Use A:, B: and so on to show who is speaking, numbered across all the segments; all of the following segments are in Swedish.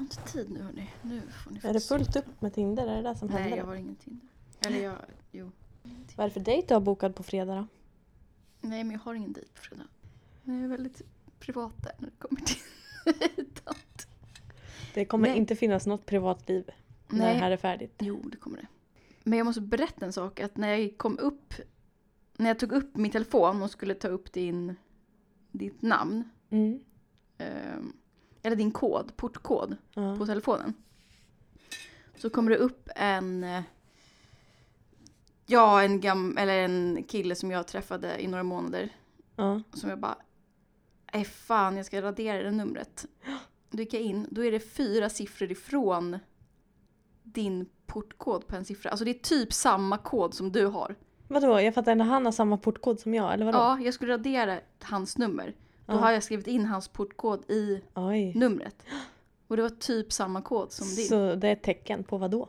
A: har inte tid nu hörni. Nu får ni
B: Är det fullt upp med Tinder? Är det det som
A: Nej,
B: händer?
A: jag har ingen Tinder. Eller jag, jo.
B: Vad är det för dejt du har bokat på fredag då?
A: Nej, men jag har ingen dejt på fredag. Jag är väldigt privat där när det kommer till dejtandet.
B: Det kommer
A: Nej.
B: inte finnas något privatliv när det här
A: Nej,
B: är färdigt.
A: jo det kommer det. Men jag måste berätta en sak. Att när jag kom upp, när jag tog upp min telefon och skulle ta upp din, ditt namn.
B: Mm.
A: ehm, eller din kod, portkod
B: Ja.
A: på telefonen. Så kommer det upp en, eh, ja en gam, eller en kille som jag träffade i några månader.
B: Ja.
A: Som jag bara, nej fan jag ska radera det numret. Då gick jag in, då är det fyra siffror ifrån din portkod på en siffra. Alltså det är typ samma kod som du har.
B: Vadå, jag fattar inte, han har samma portkod som jag eller vadå?
A: Ja, jag skulle radera hans nummer. Då
B: Ja.
A: har jag skrivit in hans portkod i
B: Oj.
A: numret. Och det var typ samma kod som din.
B: Så det är ett tecken på vad då?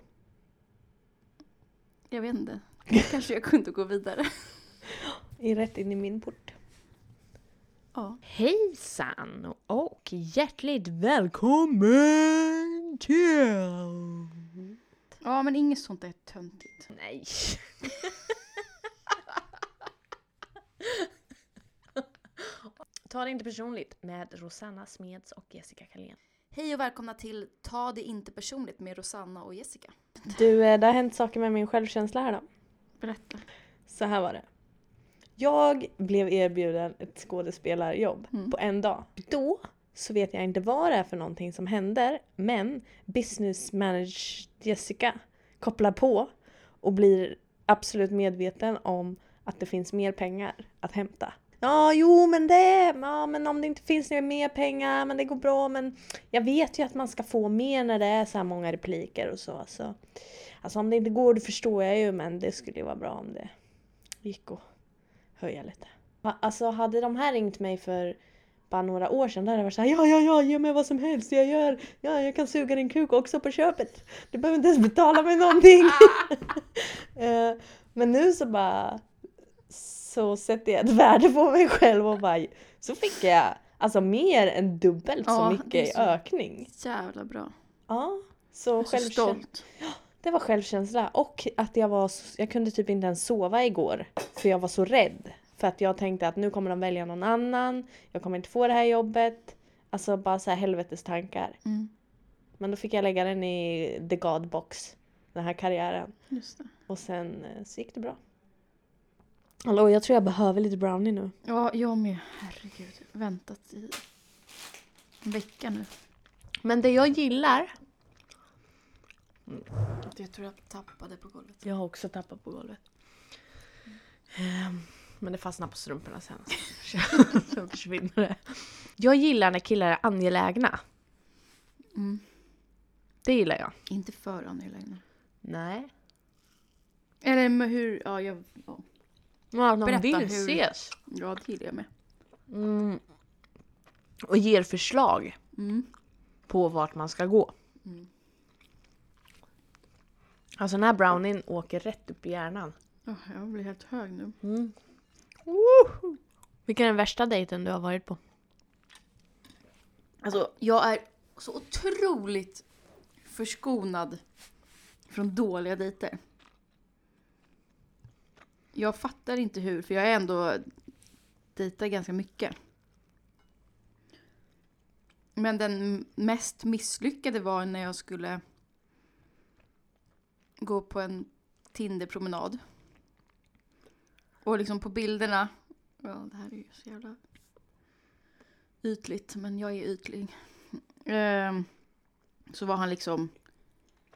A: Jag vet inte. Kanske jag kunde gå vidare.
B: I rätt in i min port.
A: Ja.
B: Hejsan och hjärtligt välkommen till...
A: Ja, men inget sånt är töntigt.
B: Nej. Ta det inte personligt med Rosanna Smeds och Jessica Kalén.
A: Hej och välkomna till Ta det inte personligt med Rosanna och Jessica.
B: Du, eh, det har hänt saker med min självkänsla här då.
A: Berätta.
B: Så här var det. Jag blev erbjuden ett skådespelarjobb
A: Mm.
B: på en dag. Då så vet jag inte vad det är för någonting som händer men business manager Jessica kopplar på och blir absolut medveten om att det finns mer pengar att hämta. Ja, jo men det, ja men om det inte finns några mer pengar, men det går bra men jag vet ju att man ska få mer när det är så här många repliker och så. så. Alltså om det inte går, det förstår jag ju men det skulle ju vara bra om det gick att höja lite. Alltså hade de här ringt mig för bara några år sedan då hade jag varit såhär ja ja ja ge mig vad som helst jag gör, ja jag kan suga din kuk också på köpet. Du behöver inte ens betala mig någonting. Eh, men nu så bara så sätter jag ett värde på mig själv och bara så fick jag alltså mer än dubbelt så
A: Ja, det
B: mycket i
A: så-
B: ökning.
A: Jävla bra.
B: Ja, så
A: Jag är så stolt.
B: Det var självkänsla och att jag var, s- jag kunde typ inte ens sova igår för jag var så rädd. För att jag tänkte att nu kommer de välja någon annan, jag kommer inte få det här jobbet. Alltså bara så här helvetes tankar.
A: Mm,
B: Men då fick jag lägga den i the God box, den här karriären. Och sen eh, så gick det bra. Hallå, jag tror jag behöver lite brownie nu.
A: Ja, jag med. Herregud. Väntat i en vecka nu.
B: Men det jag gillar...
A: Jag tror jag tappade på golvet.
B: Jag har också tappat på golvet. Ehm, Men det fastnar på strumporna sen. Så försvinner det. Jag gillar när killar är angelägna.
A: Mm.
B: Det gillar jag.
A: Inte för angelägna.
B: Nej.
A: Eller med hur, ja, jag, ja.
B: Ja, de
A: Berätta
B: vill
A: hur-
B: ses.
A: ja det gillar jag med.
B: Mm. Och ger förslag
A: Mm.
B: på vart man ska gå.
A: Mm.
B: Alltså den här brownien åker rätt upp i hjärnan.
A: Ja, jag blir helt hög nu.
B: Mm. Woho! Vilken är den värsta dejten du har varit på?
A: Alltså, jag är så otroligt förskonad från dåliga dejter. Jag fattar inte hur, för jag är ändå dejtar ganska mycket. Men den mest misslyckade var när jag skulle gå på en Tinder-promenad. Och liksom på bilderna, ja det här är ju så jävla ytligt, men jag är ytlig. Ehm, så var han liksom,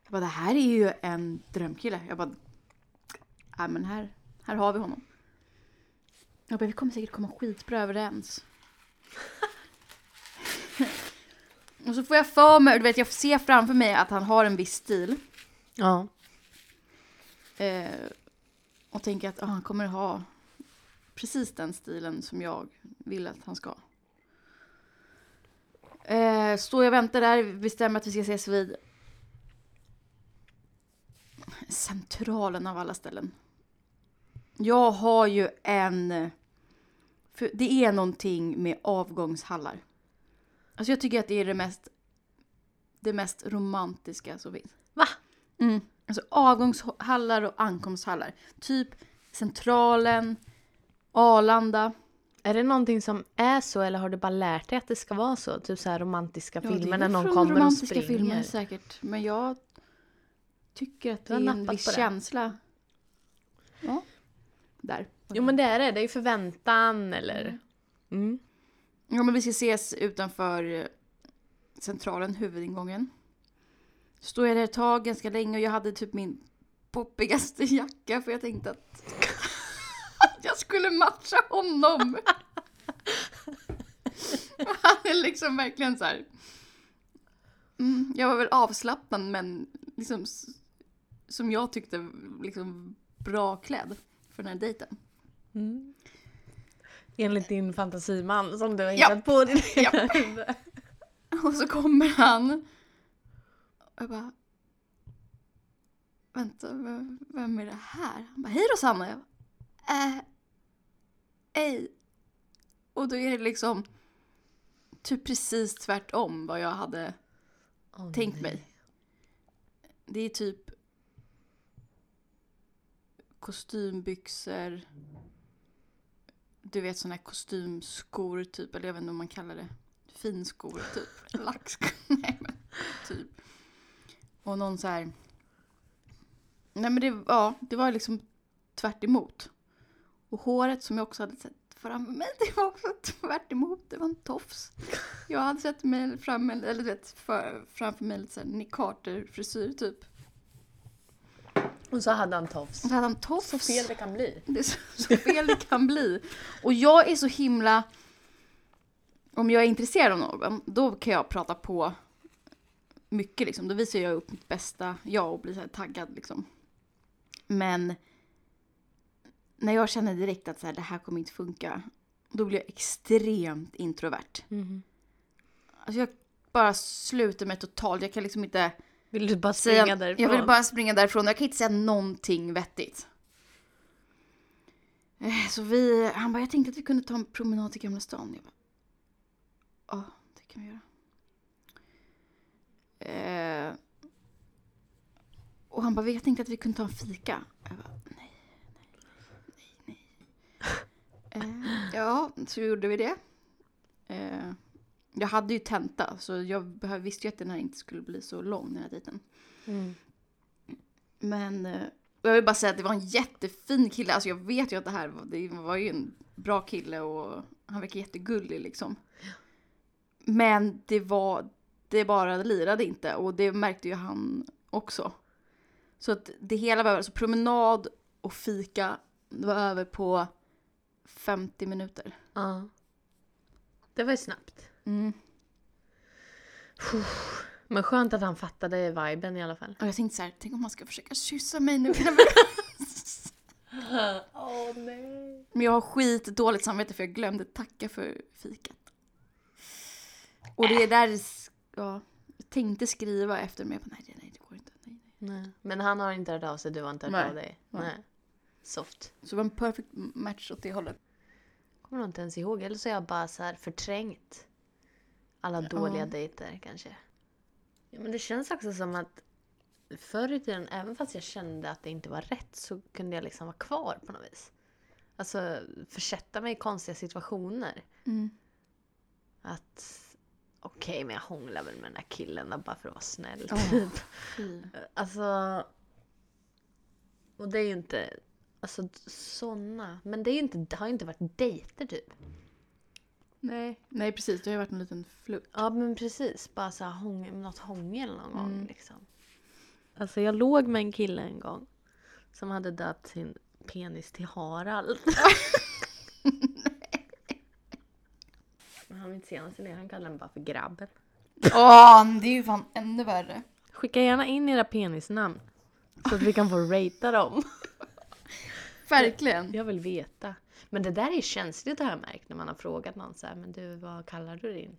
A: jag bara det här är ju en drömkille. Jag bara, ja men här, här har vi honom. Jag bara, vi kommer säkert komma skitbra överens. och så får jag för mig, du vet jag ser framför mig att han har en viss stil.
B: Ja.
A: Eh, och tänker att ah, han kommer ha precis den stilen som jag vill att han ska. Eh, står jag och väntar där, bestämmer att vi ska ses vid centralen av alla ställen. Jag har ju en... För det är någonting med avgångshallar. Alltså jag tycker att det är det mest det mest romantiska som finns.
B: Va?
A: Mm. Alltså avgångshallar och ankomsthallar. Typ Centralen, Arlanda.
B: Är det någonting som är så eller har du bara lärt dig att det ska vara så? Typ så här romantiska
A: Ja,
B: filmer när någon kommer och
A: romantiska
B: springer.
A: filmer säkert. Men jag tycker att det är en viss känsla. Ja. Där.
B: Jo men det är det, det är ju förväntan eller... Mm.
A: Ja men vi ska ses utanför eh, Centralen, huvudingången. Står jag där ett tag ganska länge och jag hade typ min poppigaste jacka för jag tänkte att jag skulle matcha honom. Han är liksom verkligen så här. Mm, jag var väl avslappnad men liksom som jag tyckte liksom bra klädd för den här dejten.
B: Mm. Enligt din fantasiman som du har
A: Ja.
B: hittat på din
A: Ja. Och så kommer han. Och jag bara. Vänta, vem, vem är det här? Han bara, hej Rosanna. Jag bara, äh, hej. Och då är det liksom typ precis tvärtom vad jag hade
B: Åh,
A: tänkt
B: nej.
A: mig. Det är typ kostymbyxor. Du vet såna här kostymskor typ, eller jag vet inte om man kallar det. Finskor typ. Lackskor. Nej men typ. Och någon så här. Nej men det, ja, det var liksom tvärt emot. Och håret som jag också hade sett framför mig, det var också tvärt emot. Det var en tofs. Jag hade sett mig fram, eller du vet, för, framför mig lite såhär Nick Carter-frisyr typ.
B: Och så hade han tofs.
A: Och så hade han tofs.
B: Så fel det kan bli.
A: Det är så, så fel det kan bli. Och jag är så himla... Om jag är intresserad av någon, då kan jag prata på mycket liksom. Då visar jag upp mitt bästa jag och blir så taggad liksom. Men när jag känner direkt att så här, det här kommer inte funka, då blir jag extremt introvert.
B: Mhm.
A: Alltså jag bara sluter mig totalt. Jag kan liksom inte
B: Vill du bara springa därifrån?
A: Jag vill bara springa därifrån. Jag kan inte säga någonting vettigt. Eh, Så vi... Han bara, jag tänkte att vi kunde ta en promenad till Gamla stan. Jag bara, ja, det kan vi göra. Eh, och han bara, jag tänkte att vi kunde ta en fika. Jag bara, nej, nej, nej, nej. Eh, ja, så gjorde vi det. Eh, jag hade ju tenta, så jag visste ju att den här inte skulle bli så lång, den här dejten.
B: Mm.
A: Men eh, jag vill bara säga att det var en jättefin kille. Alltså jag vet ju att det här var, det var ju en bra kille och han verkar jättegullig liksom. Men det var, det bara lirade inte och det märkte ju han också. Så att det hela var alltså promenad och fika, det var över på 50 minuter.
B: Ja. Det var ju snabbt.
A: Mm.
B: Men skönt att han fattade viben i alla fall.
A: Och jag tänkte så här, tänk om han ska försöka kyssa mig nu.
B: Åh nej.
A: Men jag har skit dåligt samvete för jag glömde tacka för fikat. Och det är där, ja, jag tänkte skriva efter men jag bara, nej, nej, det går inte. Nej, nej.
B: nej. Men han har inte hört av sig, du har inte hört
A: Nej.
B: av dig?
A: Nej.
B: Nej. Soft.
A: Så det var en perfect match åt det hållet.
B: Kommer nog inte ens ihåg. Eller så har jag bara så här förträngt alla
A: Ja.
B: dåliga dejter kanske. Ja, men det känns också som att förr i tiden, även fast jag kände att det inte var rätt så kunde jag liksom vara kvar på något vis. Alltså försätta mig i konstiga situationer.
A: Mm.
B: Att okej, men jag hånglar väl med den här killen då bara för att vara snäll.
A: Ja.
B: Typ.
A: Fy.
B: Alltså... Och det är ju inte... Alltså såna. Men det, är ju inte, det har ju inte varit dejter typ.
A: Nej. nej, precis. Det har ju varit en liten flört.
B: Ja men precis. Bara så här hång, något hångel någon gång
A: Mm.
B: liksom. Alltså jag låg med en kille en gång. Som hade döpt sin penis till Harald. Men han var inte senast i det. Han kallade den bara för grabben.
A: Åh, det är ju fan ännu värre.
B: Skicka gärna in era penisnamn. Så att vi kan få ratea dem.
A: Verkligen.
B: Jag vill veta. Men det där är känsligt har jag märkt när man har frågat någon så här, men du vad kallar du din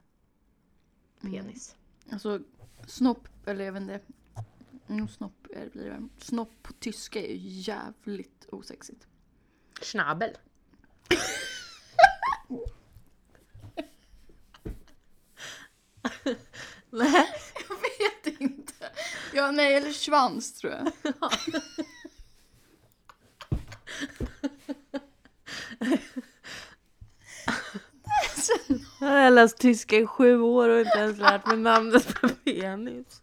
B: penis?
A: Alltså, snopp, eller jag vet inte. Mm, snopp blir det. Snopp på tyska är ju jävligt osexigt.
B: Schnabel. Nej.
A: Jag vet Ja, nej, eller svans tror jag.
B: Jag har läst tyska i sju år och inte ens lärt mig namnet på penis.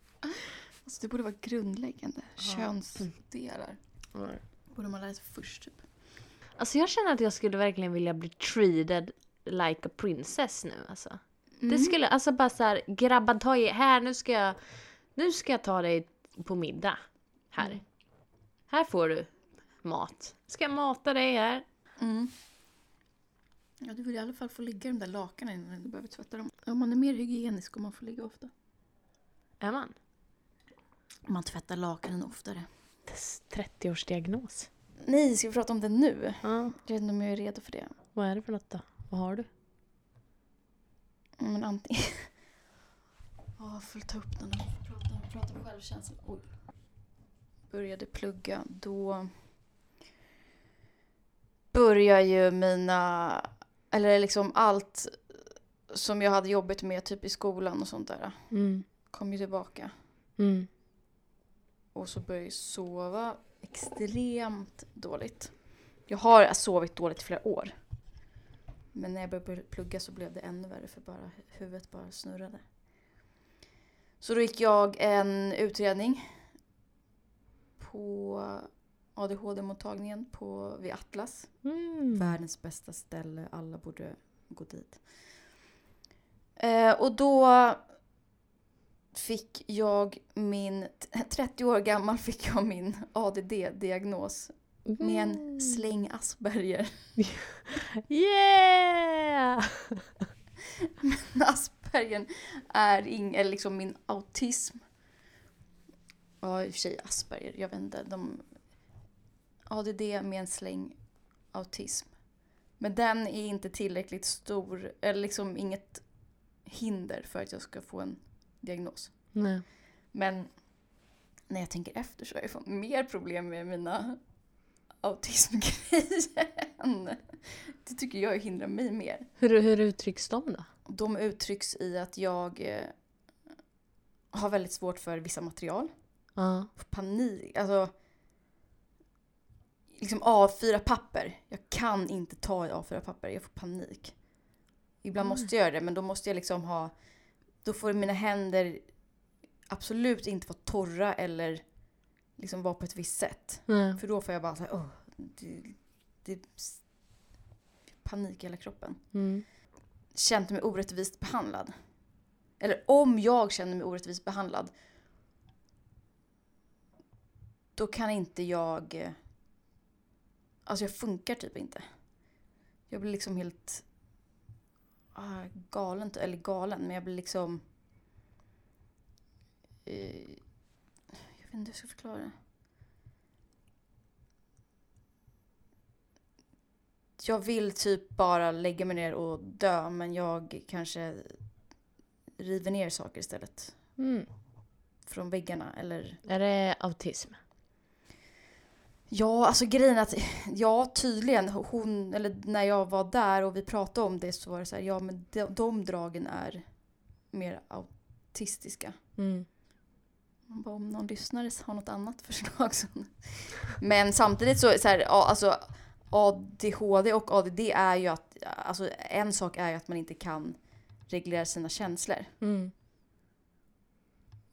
A: Alltså, det borde vara grundläggande. Könsdelar. Borde man lära sig först typ.
B: Alltså jag känner att jag skulle verkligen vilja bli treated like a princess nu alltså. Det skulle, alltså bara såhär, grabbar ta i, här nu ska jag, nu ska jag ta dig på middag. Här. Här får du mat. Ska jag mata dig här?
A: Mm. Ja, du vill i alla fall få ligga i de där lakanen innan du behöver tvätta dem. Ja, man är mer hygienisk om man får ligga ofta.
B: Är man?
A: Man tvättar lakanen oftare.
B: 30-årsdiagnos.
A: Nej, ska vi prata om det nu?
B: Ja.
A: Jag vet inte om jag är redo för det.
B: Vad är det för något då? Vad har du?
A: Men antingen... Ja, jag får ta upp den och prata, prata om självkänsla. Oj. Började plugga, då börjar ju mina... Eller liksom allt som jag hade jobbigt med typ i skolan och sånt där
B: Mm.
A: kom ju tillbaka.
B: Mm.
A: Och så började jag sova extremt dåligt. Jag har sovit dåligt i flera år. Men när jag började plugga så blev det ännu värre för bara huvudet bara snurrade. Så då gick jag en utredning på ADHD-mottagningen på, vid Atlas.
B: Mm.
A: Världens bästa ställe, alla borde gå dit. Eh, och då fick jag min, 30 år gammal fick jag min ADD-diagnos med en
B: Mm.
A: släng Asperger.
B: Yeah!
A: Asperger är ing, eller liksom min autism. Ja, i och för sig Asperger, jag vet inte. De, ADD med en släng autism. Men den är inte tillräckligt stor, eller liksom inget hinder för att jag ska få en diagnos.
B: Nej.
A: Men när jag tänker efter så har jag fått mer problem med mina autismgrejer. Det tycker jag hindrar mig mer.
B: Hur, hur uttrycks de då?
A: De uttrycks i att jag eh, har väldigt svårt för vissa material. Får panik. Alltså, liksom A4-papper. Jag kan inte ta i A4-papper. Jag får panik. Ibland måste jag göra det, men då måste jag liksom ha... Då får mina händer absolut inte vara torra eller liksom vara på ett visst sätt.
B: Nej.
A: För då får jag bara så här, åh, det, det, panik i hela kroppen.
B: Mm.
A: känt mig orättvist behandlad. Eller om jag känner mig orättvist behandlad. Då kan inte jag... Alltså jag funkar typ inte. Jag blir liksom helt ah, galen, eller galen, men jag blir liksom... Eh, jag vet inte hur jag ska förklara det. Jag vill typ bara lägga mig ner och dö, men jag kanske river ner saker istället.
B: Mm.
A: Från väggarna, eller...
B: Är det autism?
A: Ja, alltså grejen att, ja tydligen, hon, eller när jag var där och vi pratade om det så var det så här, ja men de, de dragen är mer autistiska.
B: Mm.
A: Man bara, om någon lyssnare har något annat förslag så... Men samtidigt så, så här, ja, alltså ADHD och ADD är ju att, alltså en sak är ju att man inte kan reglera sina känslor.
B: Mm.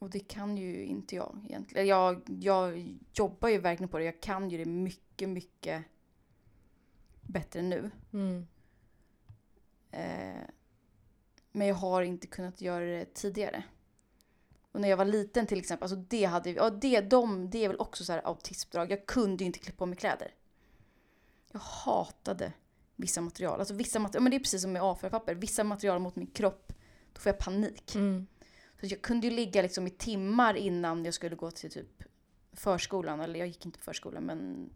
A: Och det kan ju inte jag egentligen. Jag, jag jobbar ju verkligen på det. Jag kan ju det mycket, mycket bättre nu.
B: Mm.
A: Eh, men jag har inte kunnat göra det tidigare. Och när jag var liten till exempel, alltså det hade ja, det, de, det är väl också så här autismdrag. Jag kunde ju inte klippa på mig kläder. Jag hatade vissa material. Alltså vissa material, men det är precis som med A4-papper. Vissa material mot min kropp, då får jag panik.
B: Mm.
A: Så jag kunde ju ligga liksom i timmar innan jag skulle gå till typ förskolan. Eller jag gick inte på förskolan, men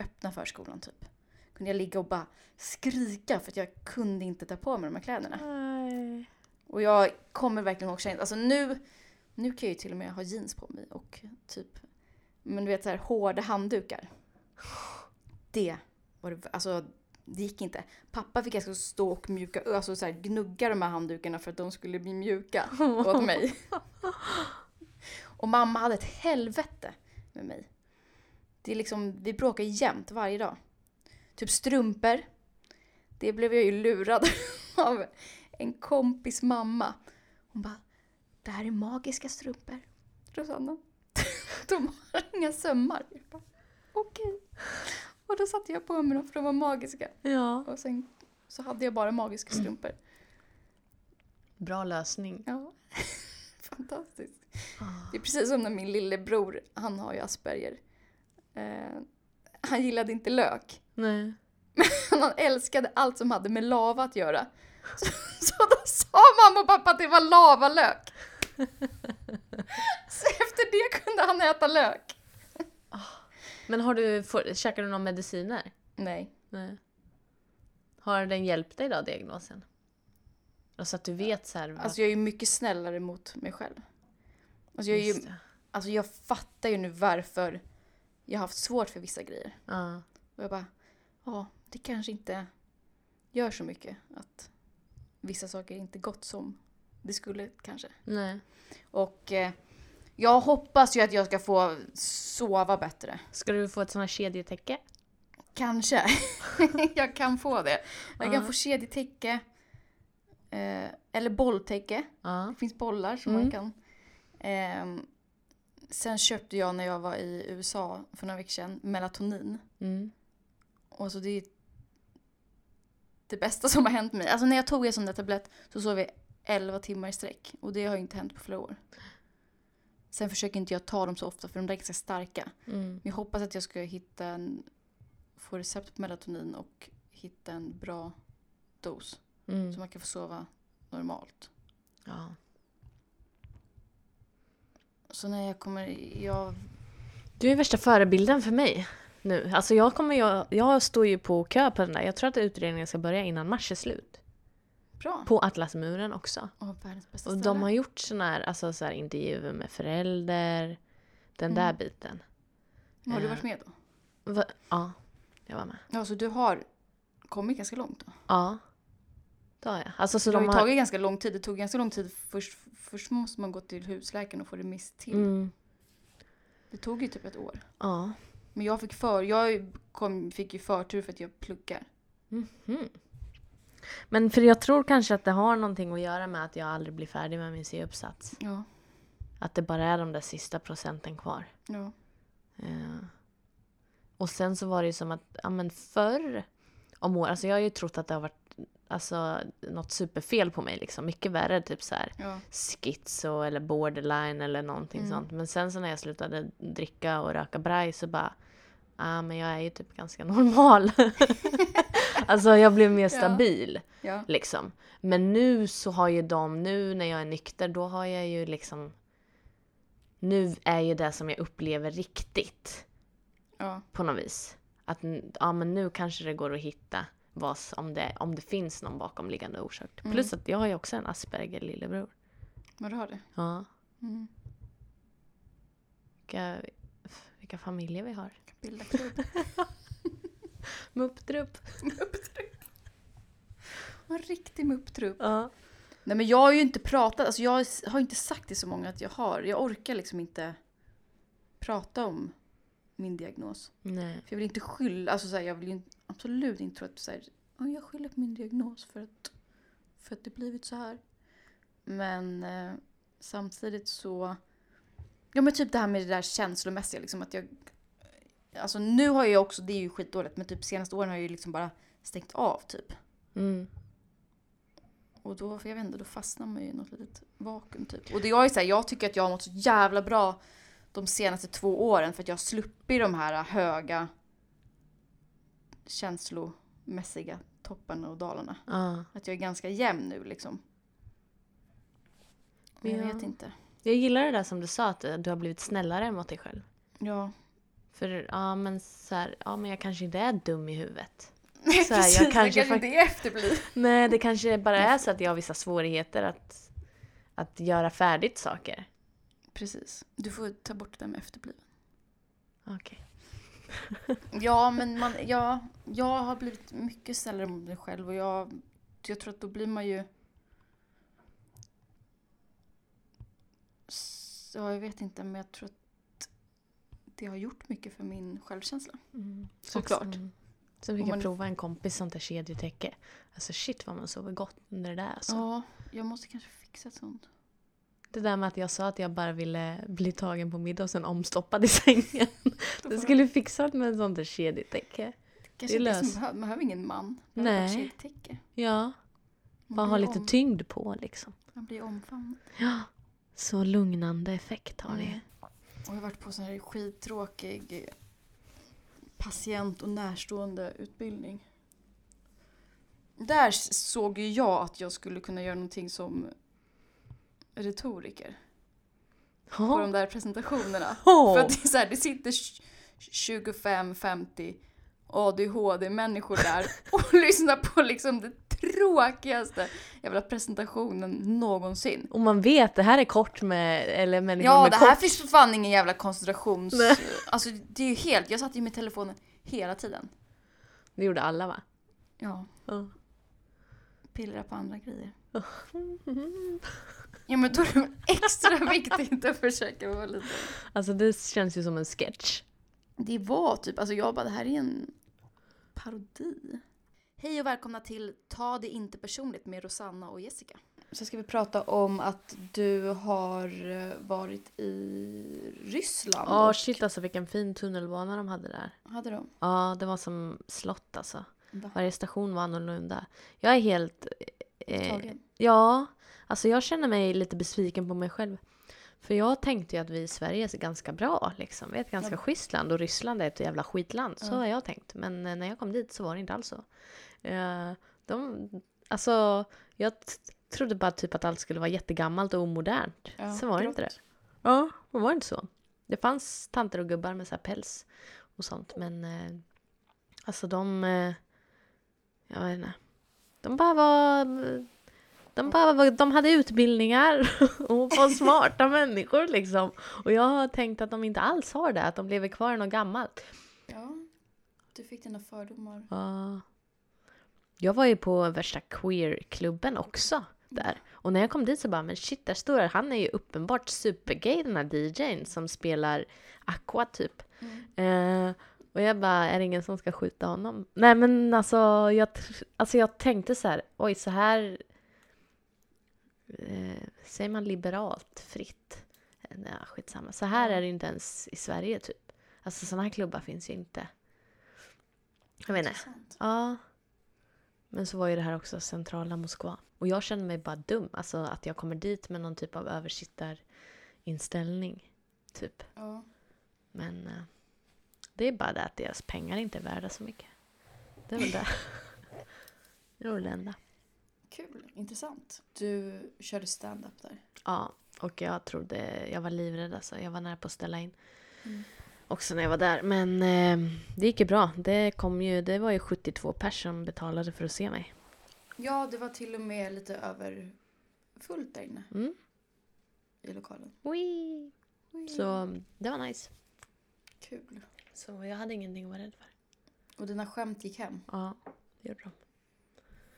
A: öppna förskolan typ. Kunde jag ligga och bara skrika för att jag kunde inte ta på mig de här kläderna.
B: Nej.
A: Och jag kommer verkligen ihåg känslan. Alltså nu, nu kan jag ju till och med ha jeans på mig och typ, men du vet så här hårda handdukar. Det var det, alltså det gick inte. Pappa fick alltså stå och mjuka, alltså så här, gnugga de här handdukarna för att de skulle bli mjuka åt mig. Och mamma hade ett helvete med mig. Det är liksom, vi bråkar jämt varje dag. Typ strumpor. Det blev jag ju lurad av en kompis mamma. Hon bara, det här är magiska strumpor, Rosanna. De har inga sömmar. Okej. Okay. Okej. Och då satte jag på mig dem för de var magiska.
B: Ja.
A: Och sen så hade jag bara magiska strumpor.
B: Bra lösning.
A: Ja. Fantastiskt. Det är precis som när min lillebror, han har ju Asperger. Eh, han gillade inte lök.
B: Nej.
A: Men han älskade allt som hade med lava att göra. Så, så då sa mamma och pappa att det var lavalök. Så efter det kunde han äta lök.
B: Men har du, får, käkar du några mediciner?
A: Nej.
B: Nej. Har den hjälpt dig då, diagnosen? Alltså att du vet så här...
A: Alltså jag är ju mycket snällare mot mig själv. Alltså jag, är ju, alltså jag fattar ju nu varför jag har haft svårt för vissa grejer.
B: Ja.
A: Och jag bara, ja, det kanske inte gör så mycket att vissa saker inte gått som det skulle kanske.
B: Nej.
A: Och eh, jag hoppas ju att jag ska få sova bättre.
B: Ska du få ett sånt här kedjetäcke?
A: Kanske. jag kan få det. Jag
B: Ja.
A: kan få kedjetäcke. Eh, eller bolltäcke.
B: Ja.
A: Det finns bollar som
B: Mm.
A: man kan. Ehm, sen köpte jag när jag var i USA för några veckor sedan melatonin.
B: Mm.
A: Och så det är det bästa som har hänt mig. Alltså när jag tog en sån där tablett så sov jag 11 timmar i sträck. Och det har ju inte hänt på flera år. Sen försöker inte jag ta dem så ofta för de där är ganska starka.
B: Mm.
A: Men jag hoppas att jag ska hitta en, få recept på melatonin och hitta en bra dos.
B: Mm.
A: Så man kan få sova normalt.
B: Ja.
A: Så när jag kommer, jag,
B: Du är värsta förebilden för mig nu. Alltså jag, kommer, jag, jag står ju på kö på den där. Jag tror att utredningen ska börja innan mars är slut.
A: Bra.
B: På Atlasmuren också.
A: Åh,
B: Och de har gjort såna här, alltså så här intervjuer med förälder. Den där
A: Mm.
B: biten.
A: Har du
B: eh,
A: varit med då?
B: Va? Ja, jag var med.
A: Ja, så du har kommit ganska långt då?
B: Ja. Det har jag. Alltså så
A: det har
B: de
A: ju
B: har...
A: tagit ganska lång tid. Det tog ganska lång tid. Först, först måste man gå till husläkaren och få remiss till.
B: Mm.
A: Det tog ju typ ett år.
B: Ja.
A: Men jag fick för, jag kom, fick ju förtur för att jag pluggar.
B: Mhm. Men för jag tror kanske att det har någonting att göra med att jag aldrig blir färdig med min C-uppsats.
A: Ja.
B: Att det bara är de där sista procenten kvar.
A: ja.
B: Eh, och sen så var det ju som att, ja men förr om år, alltså jag har ju trott att det har varit alltså, något superfel på mig liksom. Mycket värre, typ så här
A: ja.
B: schizo eller borderline eller någonting
A: Mm.
B: sånt. Men sen så när jag slutade dricka och röka braj så bara, ja men jag är ju typ ganska normal. alltså jag blev mer
A: Ja.
B: stabil
A: ja.
B: liksom. Men nu så har ju de, nu när jag är nykter, då har jag ju liksom nu är ju det som jag upplever riktigt
A: ja.
B: på något vis. Att ja, men nu kanske det går att hitta vad, om, det, om det finns någon bakomliggande orsak.
A: Mm.
B: Plus att jag har ju också en Asperger lillebror.
A: Vad du har det?
B: Ja,
A: Mm.
B: vilka, vilka familjer vi har.
A: Bilda klubb.
B: Mupptrupp.
A: En riktig mupptrupp.
B: Ja.
A: Nej men jag har ju inte pratat, alltså jag har inte sagt till så många att jag har. Jag orkar liksom inte prata om min diagnos.
B: Nej.
A: För jag vill inte skylla, alltså så här, jag vill ju absolut inte tro att så här, "Ja, jag skyller på min diagnos för att, för att det blivit så här. Men eh, samtidigt så, ja men typ det här med det där känslomässiga liksom att jag, alltså nu har jag också, det är ju skitdåligt, men typ senaste åren har jag ju liksom bara stängt av typ.
B: Mm.
A: Och då, för jag vet inte, då fastnar man ju i något litet vakuum typ. Och det jag är så här, jag tycker att jag har mått så jävla bra de senaste två åren för att jag har sluppit de här höga känslomässiga topparna och dalarna.
B: Ja.
A: Att jag är ganska jämn nu liksom. Men jag
B: Ja.
A: vet inte.
B: Jag gillar det där som du sa, att du har blivit snällare mot dig själv.
A: Ja.
B: För ja men så här, ja men jag kanske inte är dum i huvudet.
A: Nej
B: Så här, jag
A: precis, jag
B: kanske
A: kanske, inte är efterbliven.
B: Nej, det kanske bara är så att jag har vissa svårigheter att, att göra färdigt saker.
A: Precis. Du får ta bort det där med efterbliven.
B: Okej.
A: Ja, men man, ja, jag har blivit mycket snällare mot mig själv och jag, jag tror att då blir man ju... Ja, jag vet inte, men jag tror att det har gjort mycket för min självkänsla.
B: Mm.
A: Såklart.
B: Sen fick
A: Om
B: jag
A: man-
B: prova en kompis sånt där kedjetäcke. Alltså shit vad man sover gott under det där alltså.
A: Ja, jag måste kanske fixa ett sånt.
B: Det där med att jag sa att jag bara ville bli tagen på middag och sen omstoppad i sängen. Det skulle fixat med en sån där kedjetäcke.
A: Kanske
B: det
A: det
B: är lös.
A: man behöver ingen man. Man behöver kedjetäcke.
B: Ja,
A: Man
B: bara ha lite
A: om-
B: tyngd på liksom.
A: Man blir omfamnad.
B: Ja, så lugnande effekt har det.
A: Mm. Och jag har varit på sån här skittråkig patient och närstående utbildning. Där såg ju jag att jag skulle kunna göra någonting som retoriker på de där presentationerna. För att det, är så här, det sitter 25-50 ADHD-människor där och lyssnar på liksom det tråkigaste jävla presentationen någonsin.
B: Och man vet, det här är kort med, eller människor
A: Ja,
B: med
A: det här
B: kort.
A: finns för fan ingen jävla koncentrations...
B: Nej.
A: Alltså det är ju helt... Jag satt ju med telefonen hela tiden.
B: Det gjorde alla va?
A: Ja,
B: Ja.
A: pillra på andra grejer. Ja men då är det extra viktigt att försöka vara lite...
B: Alltså det känns ju som en sketch.
A: Det var typ, alltså jag bara det här är en parodi. Hej och välkomna till Ta det inte personligt med Rosanna och Jessica. Så ska vi prata om att du har eh, varit i Ryssland.
B: Ja
A: och-
B: shit alltså vilken fin tunnelbana de hade där.
A: Hade de?
B: Ja, det var som slott alltså.
A: Va?
B: Varje station var annorlunda. Jag är helt... Eh,
A: Tagen?
B: ja, alltså jag känner mig lite besviken på mig själv. För jag tänkte ju att vi i Sverige är ganska bra liksom. Vi är ett ganska
A: Ja.
B: schysst land och Ryssland är ett jävla skitland. Så
A: Ja.
B: har jag tänkt. Men eh, när jag kom dit så var det inte alls så. Eh, de, alltså, jag trodde bara typ att allt skulle vara jättegammalt och omodernt.
A: Ja,
B: Sen var det inte det. Ja, det var inte så. Det fanns tanter och gubbar med så här päls och sånt. Men eh, alltså de... Eh, jag vet inte. De bara var... De, bara de hade utbildningar och var smarta människor liksom. Och jag har tänkt att de inte alls har det, att de lever kvar i något gammalt.
A: Ja, du fick dina fördomar.
B: Ja. Jag var ju på värsta queer-klubben också där. Och när jag kom dit så bara, men shit, där står det. Han är ju uppenbart supergay den här DJn som spelar Aqua typ.
A: Mm.
B: Eh, och jag bara, är det ingen som ska skjuta honom? Nej men alltså jag, alltså jag tänkte så här, oj så här eh, säger man liberalt, fritt? Eh, Nej, skitsamma. Så här är det inte ens i Sverige typ. Alltså sådana här klubbar finns ju inte. Jag vet inte. Ja. Men så var ju det här också centrala Moskva. Och jag känner mig bara dum. Alltså att jag kommer dit med någon typ av översittarinställning. Typ.
A: Ja.
B: Men eh, det är bara det att deras pengar inte är värda så mycket. Det är väl det. det väl det enda.
A: Kul, intressant. Du körde stand-up där.
B: Ja, och jag trodde, jag var livrädd alltså. Jag var nära på att ställa in.
A: Mm.
B: Också när jag var där. Men eh, det gick ju bra. Det, kom ju, det var ju 72 pers som betalade för att se mig.
A: Ja, det var till och med lite över fullt där inne
B: Mm.
A: i lokalen.
B: Wee. Så det var nice.
A: Kul.
B: Så jag hade ingenting att vara rädd för.
A: Och dina skämt gick hem.
B: Ja, det gjorde de.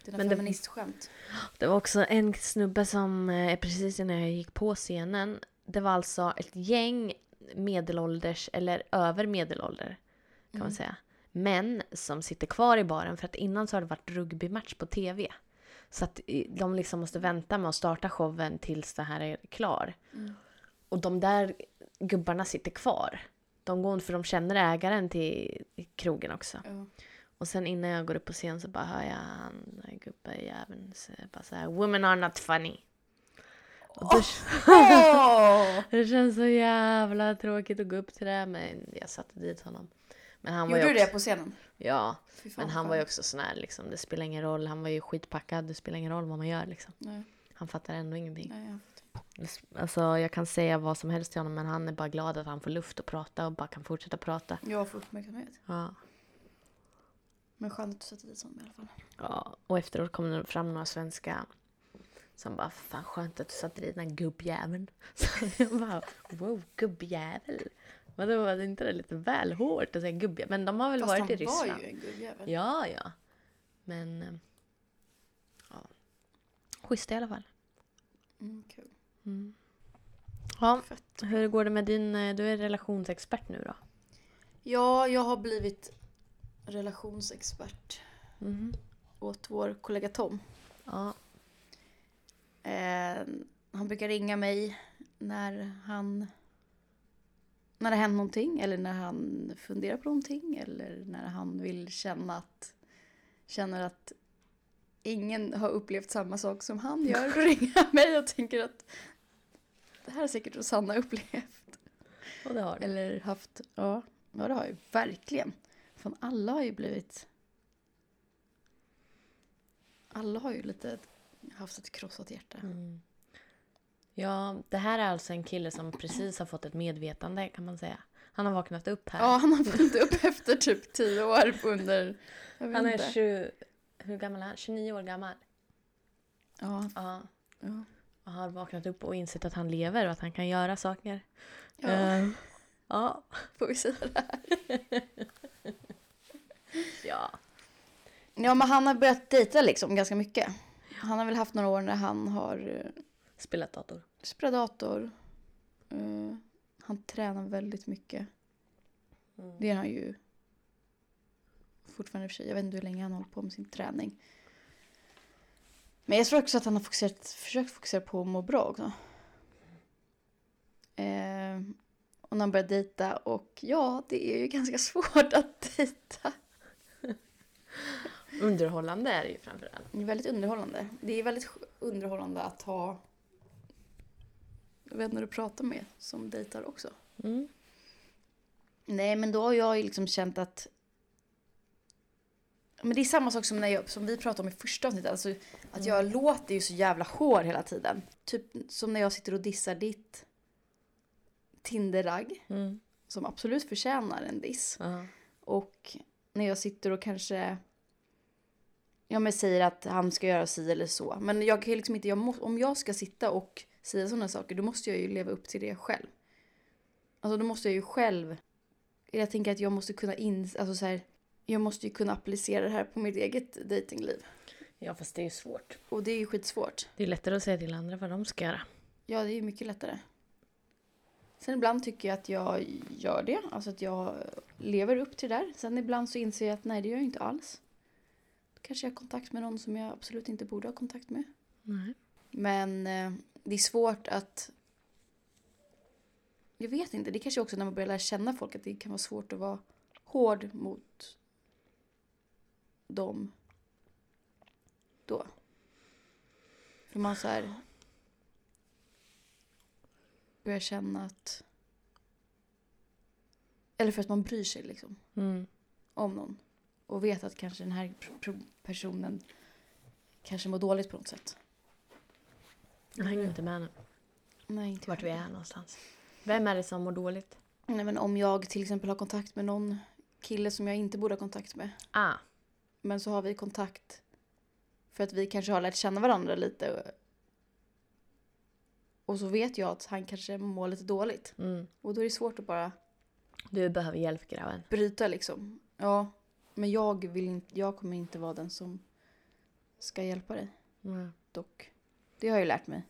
A: Dina
B: Men
A: feministskämt.
B: Det var också en snubbe som eh, precis innan jag gick på scenen. Det var alltså ett gäng medelålders, eller över medelålder kan man
A: Mm.
B: säga. Män som sitter kvar i baren för att innan så har det varit rugbymatch på tv. Så att eh, de liksom måste vänta med att starta showen tills det här är klar.
A: Mm.
B: Och de där gubbarna sitter kvar. De går för de känner ägaren till krogen också.
A: Ja.
B: Och sen innan jag går upp på scen så bara hör jag han gubbjäveln säga bara så här Women are not funny.
A: Åh!
B: det känns så jävla tråkigt att gå upp till det men jag satte dit honom. Men han var
A: Gjorde
B: ju
A: du
B: också,
A: det på scenen?
B: Ja,
A: fan,
B: men han var ju också sån här liksom, det spelar ingen roll. Han var ju skitpackad, det spelar ingen roll vad man gör liksom.
A: Nej,
B: Han fattar ändå ingenting.
A: nej, jag
B: Alltså jag kan säga vad som helst till honom men han är bara glad att han får luft att prata och bara kan fortsätta prata.
A: Jag får uppmärksamhet.
B: Ja.
A: Men skönt att du satte dit honom i alla fall.
B: Ja, och efteråt kom det fram några svenska som bara fan skönt att du satte dit den här gubbjäveln. Så jag bara wow gubbjävel. Var det inte det lite väl hårt att säga gubbjävel? Men de har väl
A: Fast
B: varit
A: han
B: i Ryssland.
A: var ju en gubbjävel.
B: Ja, ja. Men eh, ja. Schysst i alla fall.
A: Mm, kul.
B: Mm. Ja,
A: Fett.
B: hur går det med din, eh, du är relationsexpert nu då?
A: Ja, jag har blivit relationsexpert
B: Mhm.
A: åt vår kollega Tom.
B: Ja.
A: Eh, han brukar ringa mig när han när det händer någonting eller när han funderar på någonting eller när han vill känna att känner att ingen har upplevt samma sak som han gör och ringer mig och tänker att det här är säkert Rosanna upplevt.
B: Och det har du.
A: Eller haft, ja, ja det har jag ju verkligen. Fan alla har ju blivit alla har ju lite haft ett krossat hjärta.
B: Mm. Ja, det här är alltså en kille som precis har fått ett medvetande kan man säga. Han har vaknat upp här.
A: Ja, han har fullt upp efter typ tio år under...
B: Han är
A: inte.
B: 20, hur gammal är han? 29 år gammal.
A: Ja,
B: Ja.
A: ja.
B: Och har vaknat upp och insett att han lever och att han kan göra saker.
A: ja.
B: Eh, ja.
A: Får vi säga det här?
B: ja.
A: Ja, men han har börjat dejta liksom ganska mycket. Han har väl haft några år när han har eh,
B: Spelat dator.
A: spelat dator. Eh, han tränar väldigt mycket.
B: Mm.
A: Det är han ju fortfarande i och för sig. Jag vet inte hur länge han har hållit på med sin träning. Men jag tror också att han har fokuserat, försökt fokusera på att må bra också. Eh, och när han började dejta och ja, det är ju ganska svårt att dejta.
B: Underhållande är det ju framförallt.
A: Det är väldigt underhållande. Det är väldigt underhållande att ha vänner att prata med som dejtar också.
B: Mm.
A: Nej, men då har jag ju liksom känt att... Men det är samma sak som, när jag, som vi pratade om i första avsnittet. Alltså, att jag låter ju så jävla hård hela tiden. Typ som när jag sitter och dissar ditt Tinderragg.
B: Mm.
A: Som absolut förtjänar en diss.
B: Ja.
A: Och när jag sitter och kanske ja, men säger att han ska göra si eller så. Men jag kan liksom inte, jag må, om jag ska sitta och säga sådana saker då måste jag ju leva upp till det själv. Alltså då måste jag ju själv, jag tänker att jag måste kunna in, alltså så här, jag måste ju kunna applicera det här på mitt eget datingliv.
B: ja, fast det är ju svårt.
A: Och det är ju skitsvårt.
B: Det är lättare att säga till andra vad de ska göra.
A: Ja, det är ju mycket lättare. Sen ibland tycker jag att jag gör det, alltså att jag lever upp till det där. Sen ibland så inser jag att nej, det gör jag inte alls. Då kanske jag har kontakt med någon som jag absolut inte borde ha kontakt med.
B: Nej.
A: Men eh, det är svårt att... Jag vet inte, det kanske också när man börjar lära känna folk att det kan vara svårt att vara hård mot dem då. För man så här börjar känna att... Eller för att man bryr sig liksom
B: Mm.
A: om någon. Och vet att kanske den här personen kanske mår dåligt på något sätt.
B: Jag hänger inte med nu.
A: Nej, inte
B: Vart vi är någonstans. Vem är det som mår dåligt?
A: Nej, men om jag till exempel har kontakt med någon kille som jag inte borde ha kontakt med.
B: Ah.
A: Men så har vi kontakt för att vi kanske har lärt känna varandra lite. Och så vet jag att han kanske mår lite dåligt.
B: Mm.
A: Och då är det svårt att bara
B: Du behöver hjälp grabben.
A: bryta liksom. Ja, men jag, vill inte, jag kommer inte vara den som ska hjälpa dig
B: Mm.
A: dock. Det har jag ju lärt mig.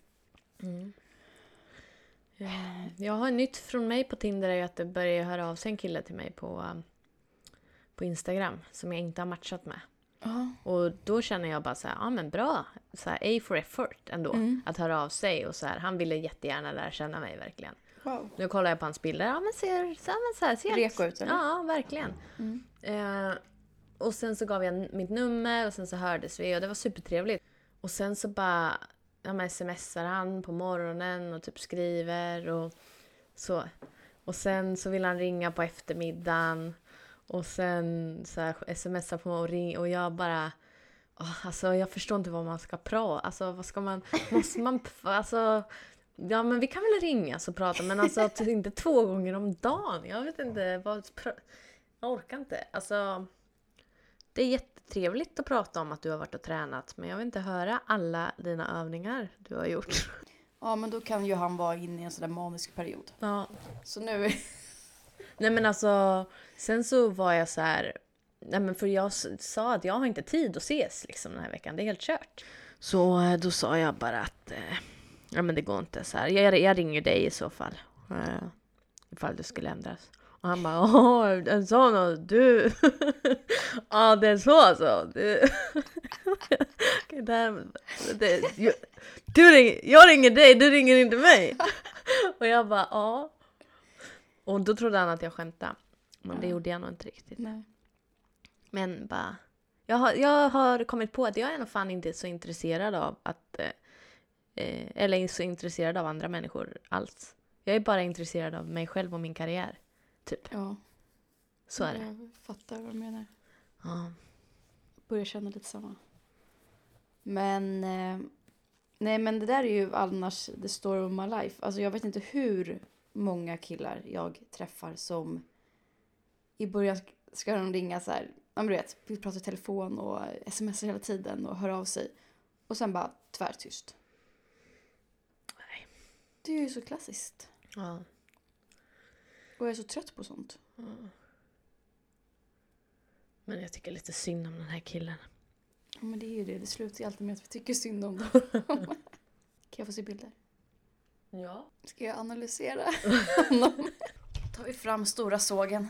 B: Mm. Jag har nytt från mig på Tinder är att det börjar höra av sig en kille till mig på, um, på Instagram som jag inte har matchat med.
A: Ja.
B: Och då känner jag bara så här, ja men bra, så här, A for effort ändå.
A: Mm.
B: Att höra av sig och så här, han ville jättegärna lära känna mig verkligen.
A: Wow.
B: Nu kollar jag på hans bilder, ja men ser, så här, men så här, ser
A: Reko ut eller?
B: Ja, verkligen.
A: Mm.
B: Eh, och sen så gav jag mitt nummer och sen så hördes vi och det var supertrevligt. Och sen så bara ja, men smsar han på morgonen och typ skriver och så. Och sen så vill han ringa på eftermiddagen och sen så här, smsar på och ring och jag bara oh, alltså jag förstår inte vad man ska prata, alltså vad ska man, måste man, alltså Ja men vi kan väl ringa och prata men alltså typ inte två gånger om dagen. Jag vet inte vad... Jag orkar inte. Alltså... Det är jättetrevligt att prata om att du har varit och tränat men jag vill inte höra alla dina övningar du har gjort.
A: Ja, men då kan ju han vara inne i en sån där manisk period.
B: Ja.
A: Så nu...
B: Nej men alltså, sen så var jag så här... Nej men för jag sa att jag har inte tid att ses liksom den här veckan, det är helt kört. Så eh, då sa jag bara att... Eh, ja men det går inte så här. Jag, jag ringer dig i så fall. Uh, ifall det skulle ändras. Och han bara åh, en sån och du. Ja det är så alltså. Du, det här, det, du ringer, jag ringer dig, du ringer inte mig. Och jag bara ja. Och då trodde han att jag skämtade. Men det gjorde jag nog inte riktigt.
A: Nej.
B: Men bara... Jag har, jag har kommit på att jag är nog fan inte så intresserad av att... Eh, eh, eller så intresserad av andra människor alls. Jag är bara intresserad av mig själv och min karriär. Typ.
A: Ja.
B: Så är det.
A: Jag fattar vad du menar.
B: Ja.
A: Börjar känna lite samma. Men... Eh, nej men det där är ju annars the story of my life. Alltså jag vet inte hur många killar jag träffar som i början ska de ringa så här, ja men du vet, vi pratar i telefon och smsar hela tiden och hör av sig. Och sen bara tvärtyst.
B: Nej.
A: Det är ju så klassiskt.
B: Ja.
A: Och jag är så trött på sånt.
B: Men jag tycker lite synd om den här killen.
A: Ja, men det är ju det, det slutar ju alltid med att vi tycker synd om dem. kan jag få se bilder?
B: Ja.
A: Ska jag analysera honom? tar vi fram stora sågen.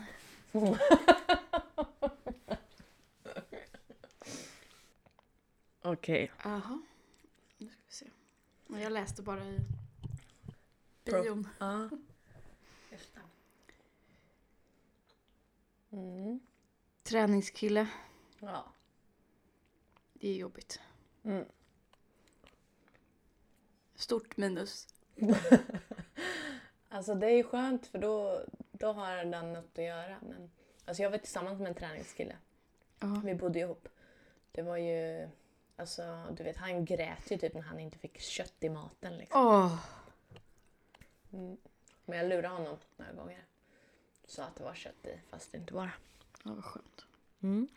B: Okej.
A: Jaha. Nu ska vi se. Men Jag läste bara i
B: Pro-
A: bion.
B: Ja. Just det. Mm.
A: Träningskille.
B: Ja.
A: Det är jobbigt.
B: Mm.
A: Stort minus.
B: Alltså det är ju skönt för då, då har den något att göra. Men, alltså jag var tillsammans med en träningskille.
A: Ja.
B: Vi bodde ihop. Det var ju... Alltså du vet han grät ju typ när han inte fick kött i maten liksom.
A: Åh.
B: Mm. Men jag lurade honom några gånger. Sa att det var kött i fast det inte var det.
A: Ja, vad skönt.
B: Mm.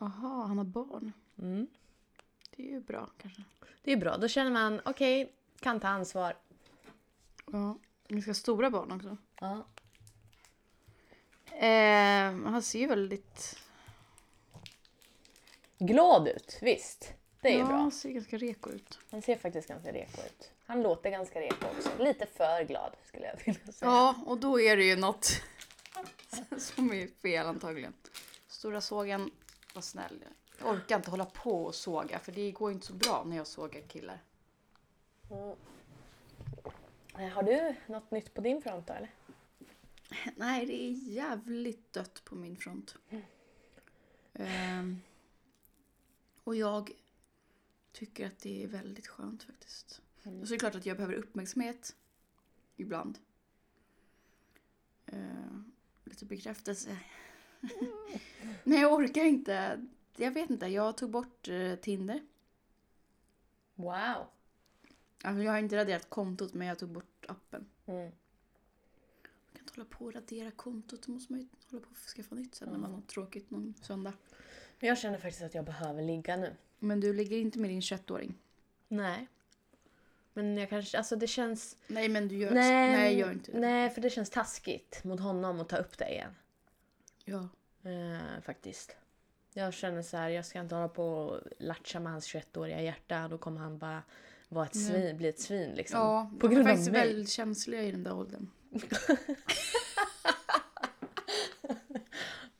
A: Jaha, han har barn.
B: Mm.
A: Det är ju bra kanske.
B: Det är bra, då känner man okej, kan ta ansvar.
A: Ja. Ganska stora barn också.
B: Ja.
A: Eh, han ser ju väldigt...
B: Glad ut, visst. Det är
A: ja,
B: bra.
A: han ser ganska reko ut.
B: Han ser faktiskt ganska reko ut. Han låter ganska reko också. Lite för glad skulle jag vilja säga.
A: Ja, och då är det ju något som är fel antagligen. Stora sågen, var snäll. Jag orkar inte hålla på och såga för det går inte så bra när jag sågar killar.
B: Mm. Har du något nytt på din front då eller?
A: Nej, det är jävligt dött på min front. Ehm, och jag tycker att det är väldigt skönt faktiskt. Och så är det klart att jag behöver uppmärksamhet ibland. Ehm, lite bekräftelse. Nej, jag orkar inte. Jag vet inte, jag tog bort eh, Tinder.
B: Wow!
A: Alltså, jag har inte raderat kontot men jag tog bort appen.
B: Mm.
A: Man kan inte hålla på och radera kontot. Då måste man ju hålla på och skaffa nytt sen när man har tråkigt någon söndag.
B: Jag känner faktiskt att jag behöver ligga nu.
A: Men du ligger inte med din 21-åring?
B: Nej. Men jag kanske, alltså det känns...
A: Nej men du gör
B: Nej,
A: nej gör inte det.
B: Nej, för det känns taskigt mot honom att ta upp det igen.
A: Ja.
B: Eh, faktiskt. Jag känner så här, jag ska inte hålla på och latcha med hans 21-åriga hjärta. Då kommer han bara vara ett svin, bli ett svin liksom.
A: Ja,
B: På
A: de
B: grund
A: är
B: av
A: faktiskt väldigt känsliga i den där åldern.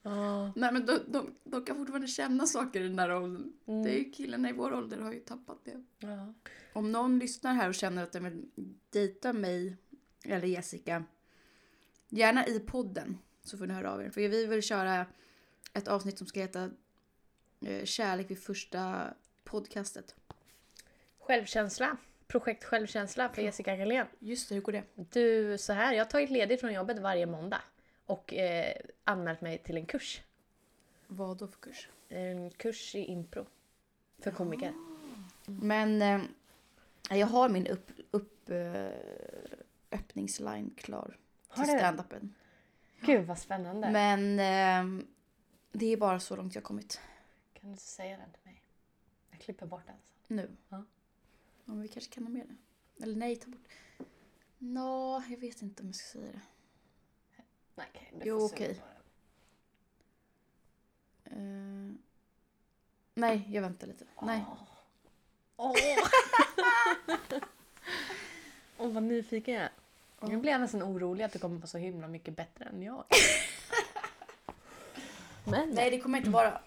B: Ja.
A: Nej men de, de, de kan fortfarande känna saker i den där åldern.
B: Mm.
A: Det är ju killarna i vår ålder har ju tappat det.
B: Ja.
A: Om någon lyssnar här och känner att de vill dejta mig eller Jessica. Gärna i podden så får ni höra av er. För vi vill köra ett avsnitt som ska heta eh, Kärlek vid första podcastet.
B: Självkänsla. Projekt Självkänsla för Jessica Galén.
A: Just det, hur går det?
B: Du, så här, jag har tagit ledigt från jobbet varje måndag och eh, anmält mig till en kurs.
A: Vad då för kurs?
B: En kurs i impro. För komiker.
A: Men eh, jag har min upp, upp, eh, öppningsline klar
B: Har
A: till
B: du?
A: standupen.
B: Gud vad spännande.
A: Men eh, det är bara så långt jag kommit
B: Kan du inte säga den till mig? Jag klipper bort den sen.
A: nu.
B: Ja.
A: Men vi kanske kan ha med det. Eller nej, ta bort. Nå, jag vet inte om jag ska säga det.
B: Nej, okej. du
A: Jo, okej.
B: på den.
A: Eh, nej, jag väntar lite. Nej.
B: Åh. Åh, vad nyfiken jag är. Nu blir jag nästan orolig att det kommer vara så himla mycket bättre än jag. Men
A: Nej, det kommer inte vara.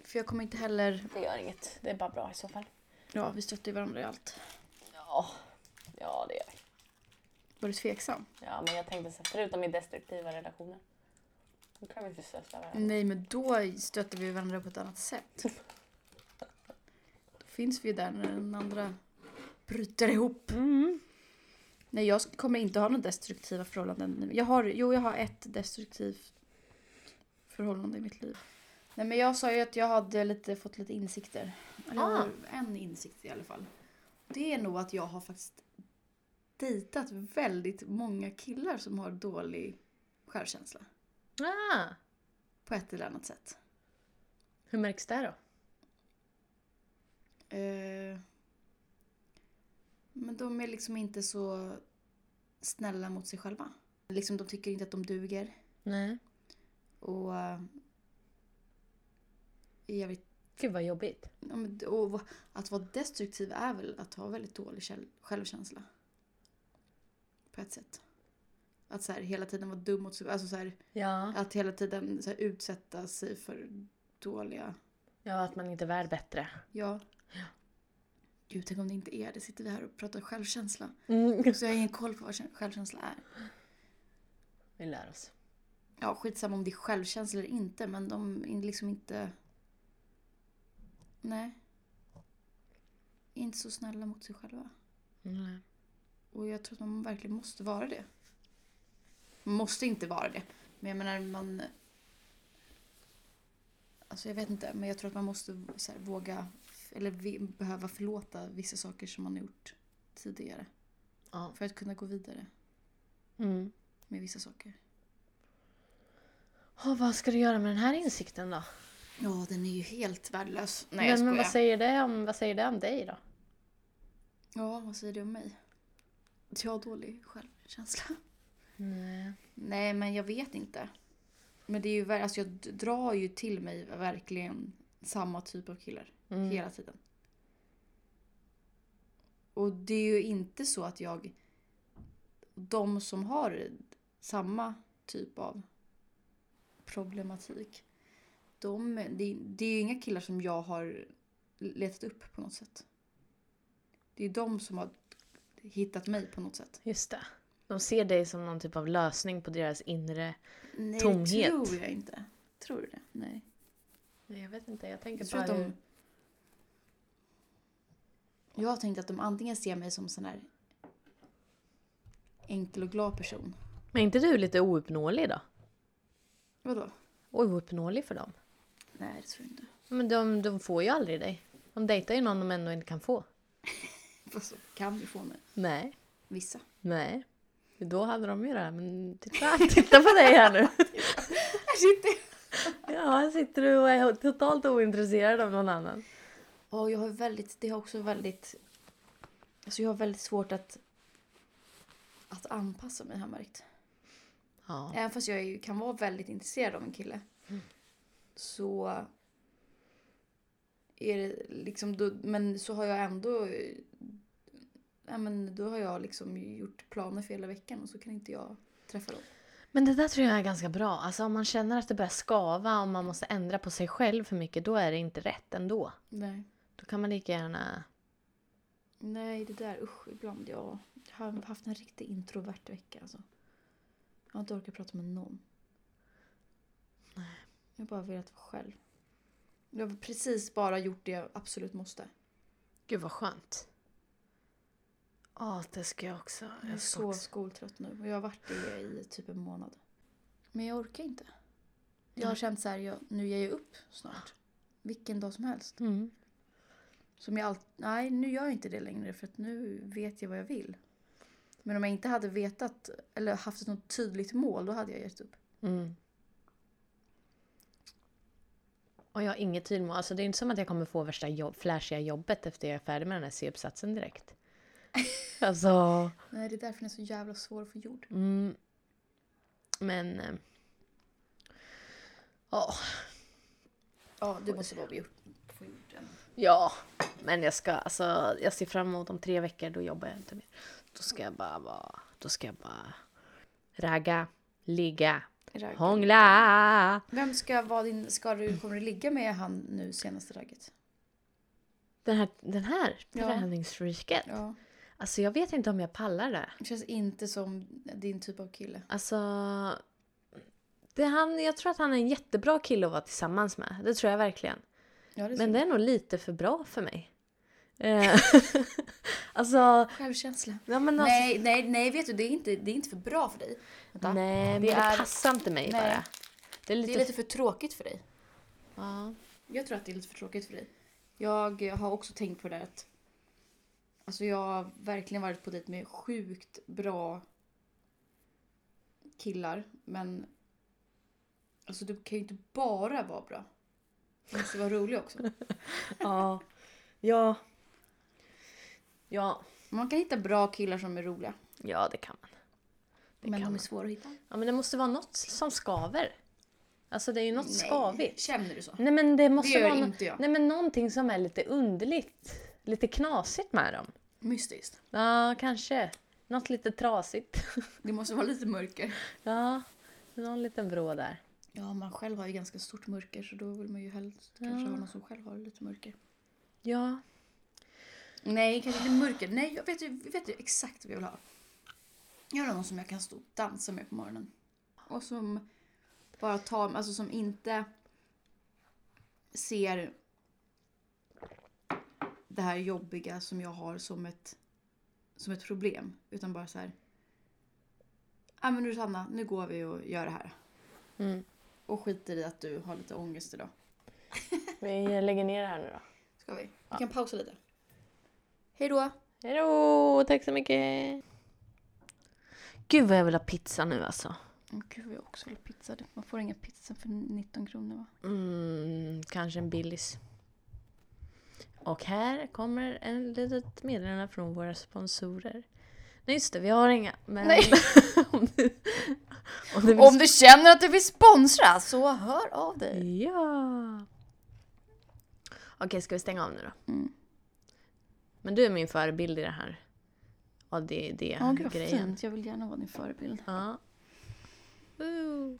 A: För jag kommer inte heller...
B: det gör inget. Det är bara bra i så fall.
A: Ja, vi stöttar ju varandra i allt.
B: Ja, ja det gör vi.
A: Var du tveksam?
B: Ja, men jag tänkte så här, förutom i destruktiva relationer. Då kan vi inte stötta varandra.
A: Nej, men då stöttar vi varandra på ett annat sätt. Då finns vi ju där när den andra bryter ihop.
B: Mm.
A: Nej, jag kommer inte ha några destruktiva förhållanden. Jag har, jo, jag har ett destruktivt förhållande i mitt liv. Nej, men jag sa ju att jag hade lite, fått lite insikter. Eller har en insikt i alla fall. Det är nog att jag har faktiskt dejtat väldigt många killar som har dålig självkänsla.
B: Ah,
A: På ett eller annat sätt.
B: hur märks det då?
A: Eh, men de är liksom inte så snälla mot sig själva. Liksom, de tycker inte att de duger.
B: Nej.
A: Och eh, är jävligt,
B: Gud vad jobbigt.
A: och att vara destruktiv är väl att ha väldigt dålig självkänsla. På ett sätt. Att så här, hela tiden vara dum mot sig alltså så här,
B: Ja.
A: Att hela tiden så här, utsätta sig för dåliga...
B: ja, att man inte är värd bättre.
A: Ja. Gud, tänk om det inte är det. Sitter vi här och pratar självkänsla.
B: Mm.
A: Så jag har ingen koll på vad kä- självkänsla är.
B: Vi lär oss.
A: Ja, skitsamma om det är självkänsla eller inte, men de är liksom inte... Nej. Inte så snälla mot sig själva.
B: Mm.
A: Och jag tror att man verkligen måste vara det. Man måste inte vara det. Men jag menar, man... Alltså jag vet inte, men jag tror att man måste så här, våga... Eller behöva förlåta vissa saker som man har gjort tidigare.
B: Ja.
A: För att kunna gå vidare
B: Mm.
A: med vissa saker.
B: Och vad ska du göra med den här insikten då?
A: Ja, den är ju helt värdelös. Nej, jag
B: men, men
A: skojar.
B: vad säger det om, vad säger det om dig då?
A: Ja, vad säger du om mig? Jag har dålig självkänsla.
B: Nej.
A: Nej, men jag vet inte. Men det är ju, alltså jag drar ju till mig verkligen samma typ av killar.
B: Mm.
A: Hela tiden. Och det är ju inte så att jag... De som har samma typ av problematik. De, det, det är ju inga killar som jag har letat upp på något sätt. Det är de som har hittat mig på något sätt.
B: Just det. De ser dig som någon typ av lösning på deras inre...
A: Nej,
B: Tomhet.
A: det tror jag inte. Tror du det? Nej.
B: Nej, jag vet inte. Jag tänker
A: Jag
B: bara
A: de...
B: hur...
A: Jag har tänkt att de antingen ser mig som sån här enkel och glad person.
B: Men är inte du lite ouppnåelig då?
A: Vadå?
B: Ouppnåelig för dem?
A: Nej, det tror jag inte.
B: Men de, de får ju aldrig dig. De dejtar ju någon de ändå inte kan få.
A: Fast så kan vi få nu.
B: Nej.
A: Vissa.
B: Nej. Då hade de ju det. Men titta, titta på dig här nu.
A: Här sitter
B: Ja, här sitter du och är totalt ointresserad av någon annan.
A: Och jag har väldigt, det har också väldigt, alltså jag har väldigt svårt att, att anpassa mig har jag märkt.
B: Ja.
A: Även fast jag ju kan vara väldigt intresserad av en kille. Så är det liksom, då, men så har jag ändå, ja men då har jag liksom gjort planer för hela veckan och så kan inte jag träffa dem.
B: Men det där tror jag är ganska bra. Alltså om man känner att det börjar skava och man måste ändra på sig själv för mycket, då är det inte rätt ändå.
A: Nej.
B: Då kan man lika gärna...
A: Nej, det där usch, ibland jag har haft en riktigt introvert vecka alltså. Jag har inte orkat prata med någon.
B: Nej.
A: Jag har bara velat vara själv. Jag har precis bara gjort det jag absolut måste.
B: Gud vad skönt. Ja, det ska jag också.
A: Jag är
B: Jag ska
A: så
B: också.
A: skoltrött nu och jag har varit det i typ en månad. Men jag orkar inte. Jag har känt så här, jag, nu ger jag upp snart. Vilken dag som helst.
B: Mm.
A: Som jag allt, nej, nu gör jag inte det längre för att nu vet jag vad jag vill. Men om jag inte hade vetat eller haft något tydligt mål då hade jag gett upp.
B: Mm. Och jag har inget tydligt mål. Alltså det är inte som att jag kommer få värsta jobb, flashiga jobbet efter jag är färdig med den här C-uppsatsen direkt. alltså...
A: Nej, det är därför den är så jävla svår att få gjord.
B: Mm. Men... eh, Ja.
A: Ja, du måste bara få gjort den.
B: Ja. Men jag ska, alltså, jag ser fram emot om tre veckor, då jobbar jag inte mer. Då ska jag bara vara, då ska jag bara ragga, ligga, hångla.
A: Vem ska vara din, ska du, kommer du ligga med han nu senaste ragget?
B: Den här, den här
A: Ja.
B: träningsfreaket.
A: Ja.
B: Alltså jag vet inte om jag pallar det.
A: Det känns inte som din typ av kille.
B: Alltså, det han, jag tror att han är en jättebra kille att vara tillsammans med. Det tror jag verkligen.
A: Ja, det
B: Men det är nog lite för bra för mig. Eh, alltså,
A: Självkänsla.
B: ja alltså,
A: Nej, nej, nej, vet du, det är inte, det är inte för bra för dig. Vänta.
B: nej, men
A: Det
B: det,
A: är-
B: passar inte mig
A: Nej.
B: bara. Det är lite,
A: Det är lite för tråkigt för dig.
B: Ja.
A: Jag tror att det är lite för tråkigt för dig. Jag har också tänkt på det att Alltså jag har verkligen varit på dejt med sjukt bra killar. Men alltså du kan ju inte bara vara bra. Du måste vara rolig också.
B: ja. Ja. Ja.
A: Man kan hitta bra killar som är roliga.
B: Ja, det kan man. Det
A: men
B: kan
A: de är
B: man.
A: svåra att hitta.
B: Ja, men det måste vara något som skaver. Alltså det är ju något skavigt.
A: Känner du så?
B: Nej men det måste
A: Det gör
B: vara
A: inte jag.
B: Nej men någonting som är lite underligt. Lite knasigt med dem.
A: Mystiskt.
B: Ja, kanske. Något lite trasigt.
A: Det måste vara lite mörker.
B: Ja, någon liten vrå där.
A: Ja, man själv har ju ganska stort mörker så då vill man ju helst kanske ha någon som själv har lite mörker.
B: Ja.
A: Nej, kanske inte mörker. Nej, jag vet, ju, vet ju exakt vad jag vill ha. Jag vill ha någon som jag kan stå och dansa med på morgonen. Och som bara tar, alltså som inte ser det här jobbiga som jag har som ett, som ett problem. Utan bara så här. Ja men nu Sanna, nu går vi och gör det här.
B: Mm.
A: Och skiter i att du har lite ångest idag.
B: Vi lägger ner det här nu då.
A: Ska vi? Vi kan pausa lite. Hej då!
B: Hejdå, tack så mycket. Gud vad jag vill ha pizza nu alltså.
A: Åh gud vad jag också vill ha pizza. Man får inga pizza för 19 kronor va?
B: Mm, kanske en Billys. Och här kommer en litet meddelande från våra sponsorer. Nej just det, vi har inga. Men
A: Nej.
B: om du, om du vill
A: Om du känner att du vill sponsra så hör av dig.
B: Ja. Okej, ska vi stänga av nu då?
A: Mm.
B: Men du är min förebild i det här. Det
A: Ja gud vad fint. Jag vill gärna vara din förebild.
B: Ja. Woo.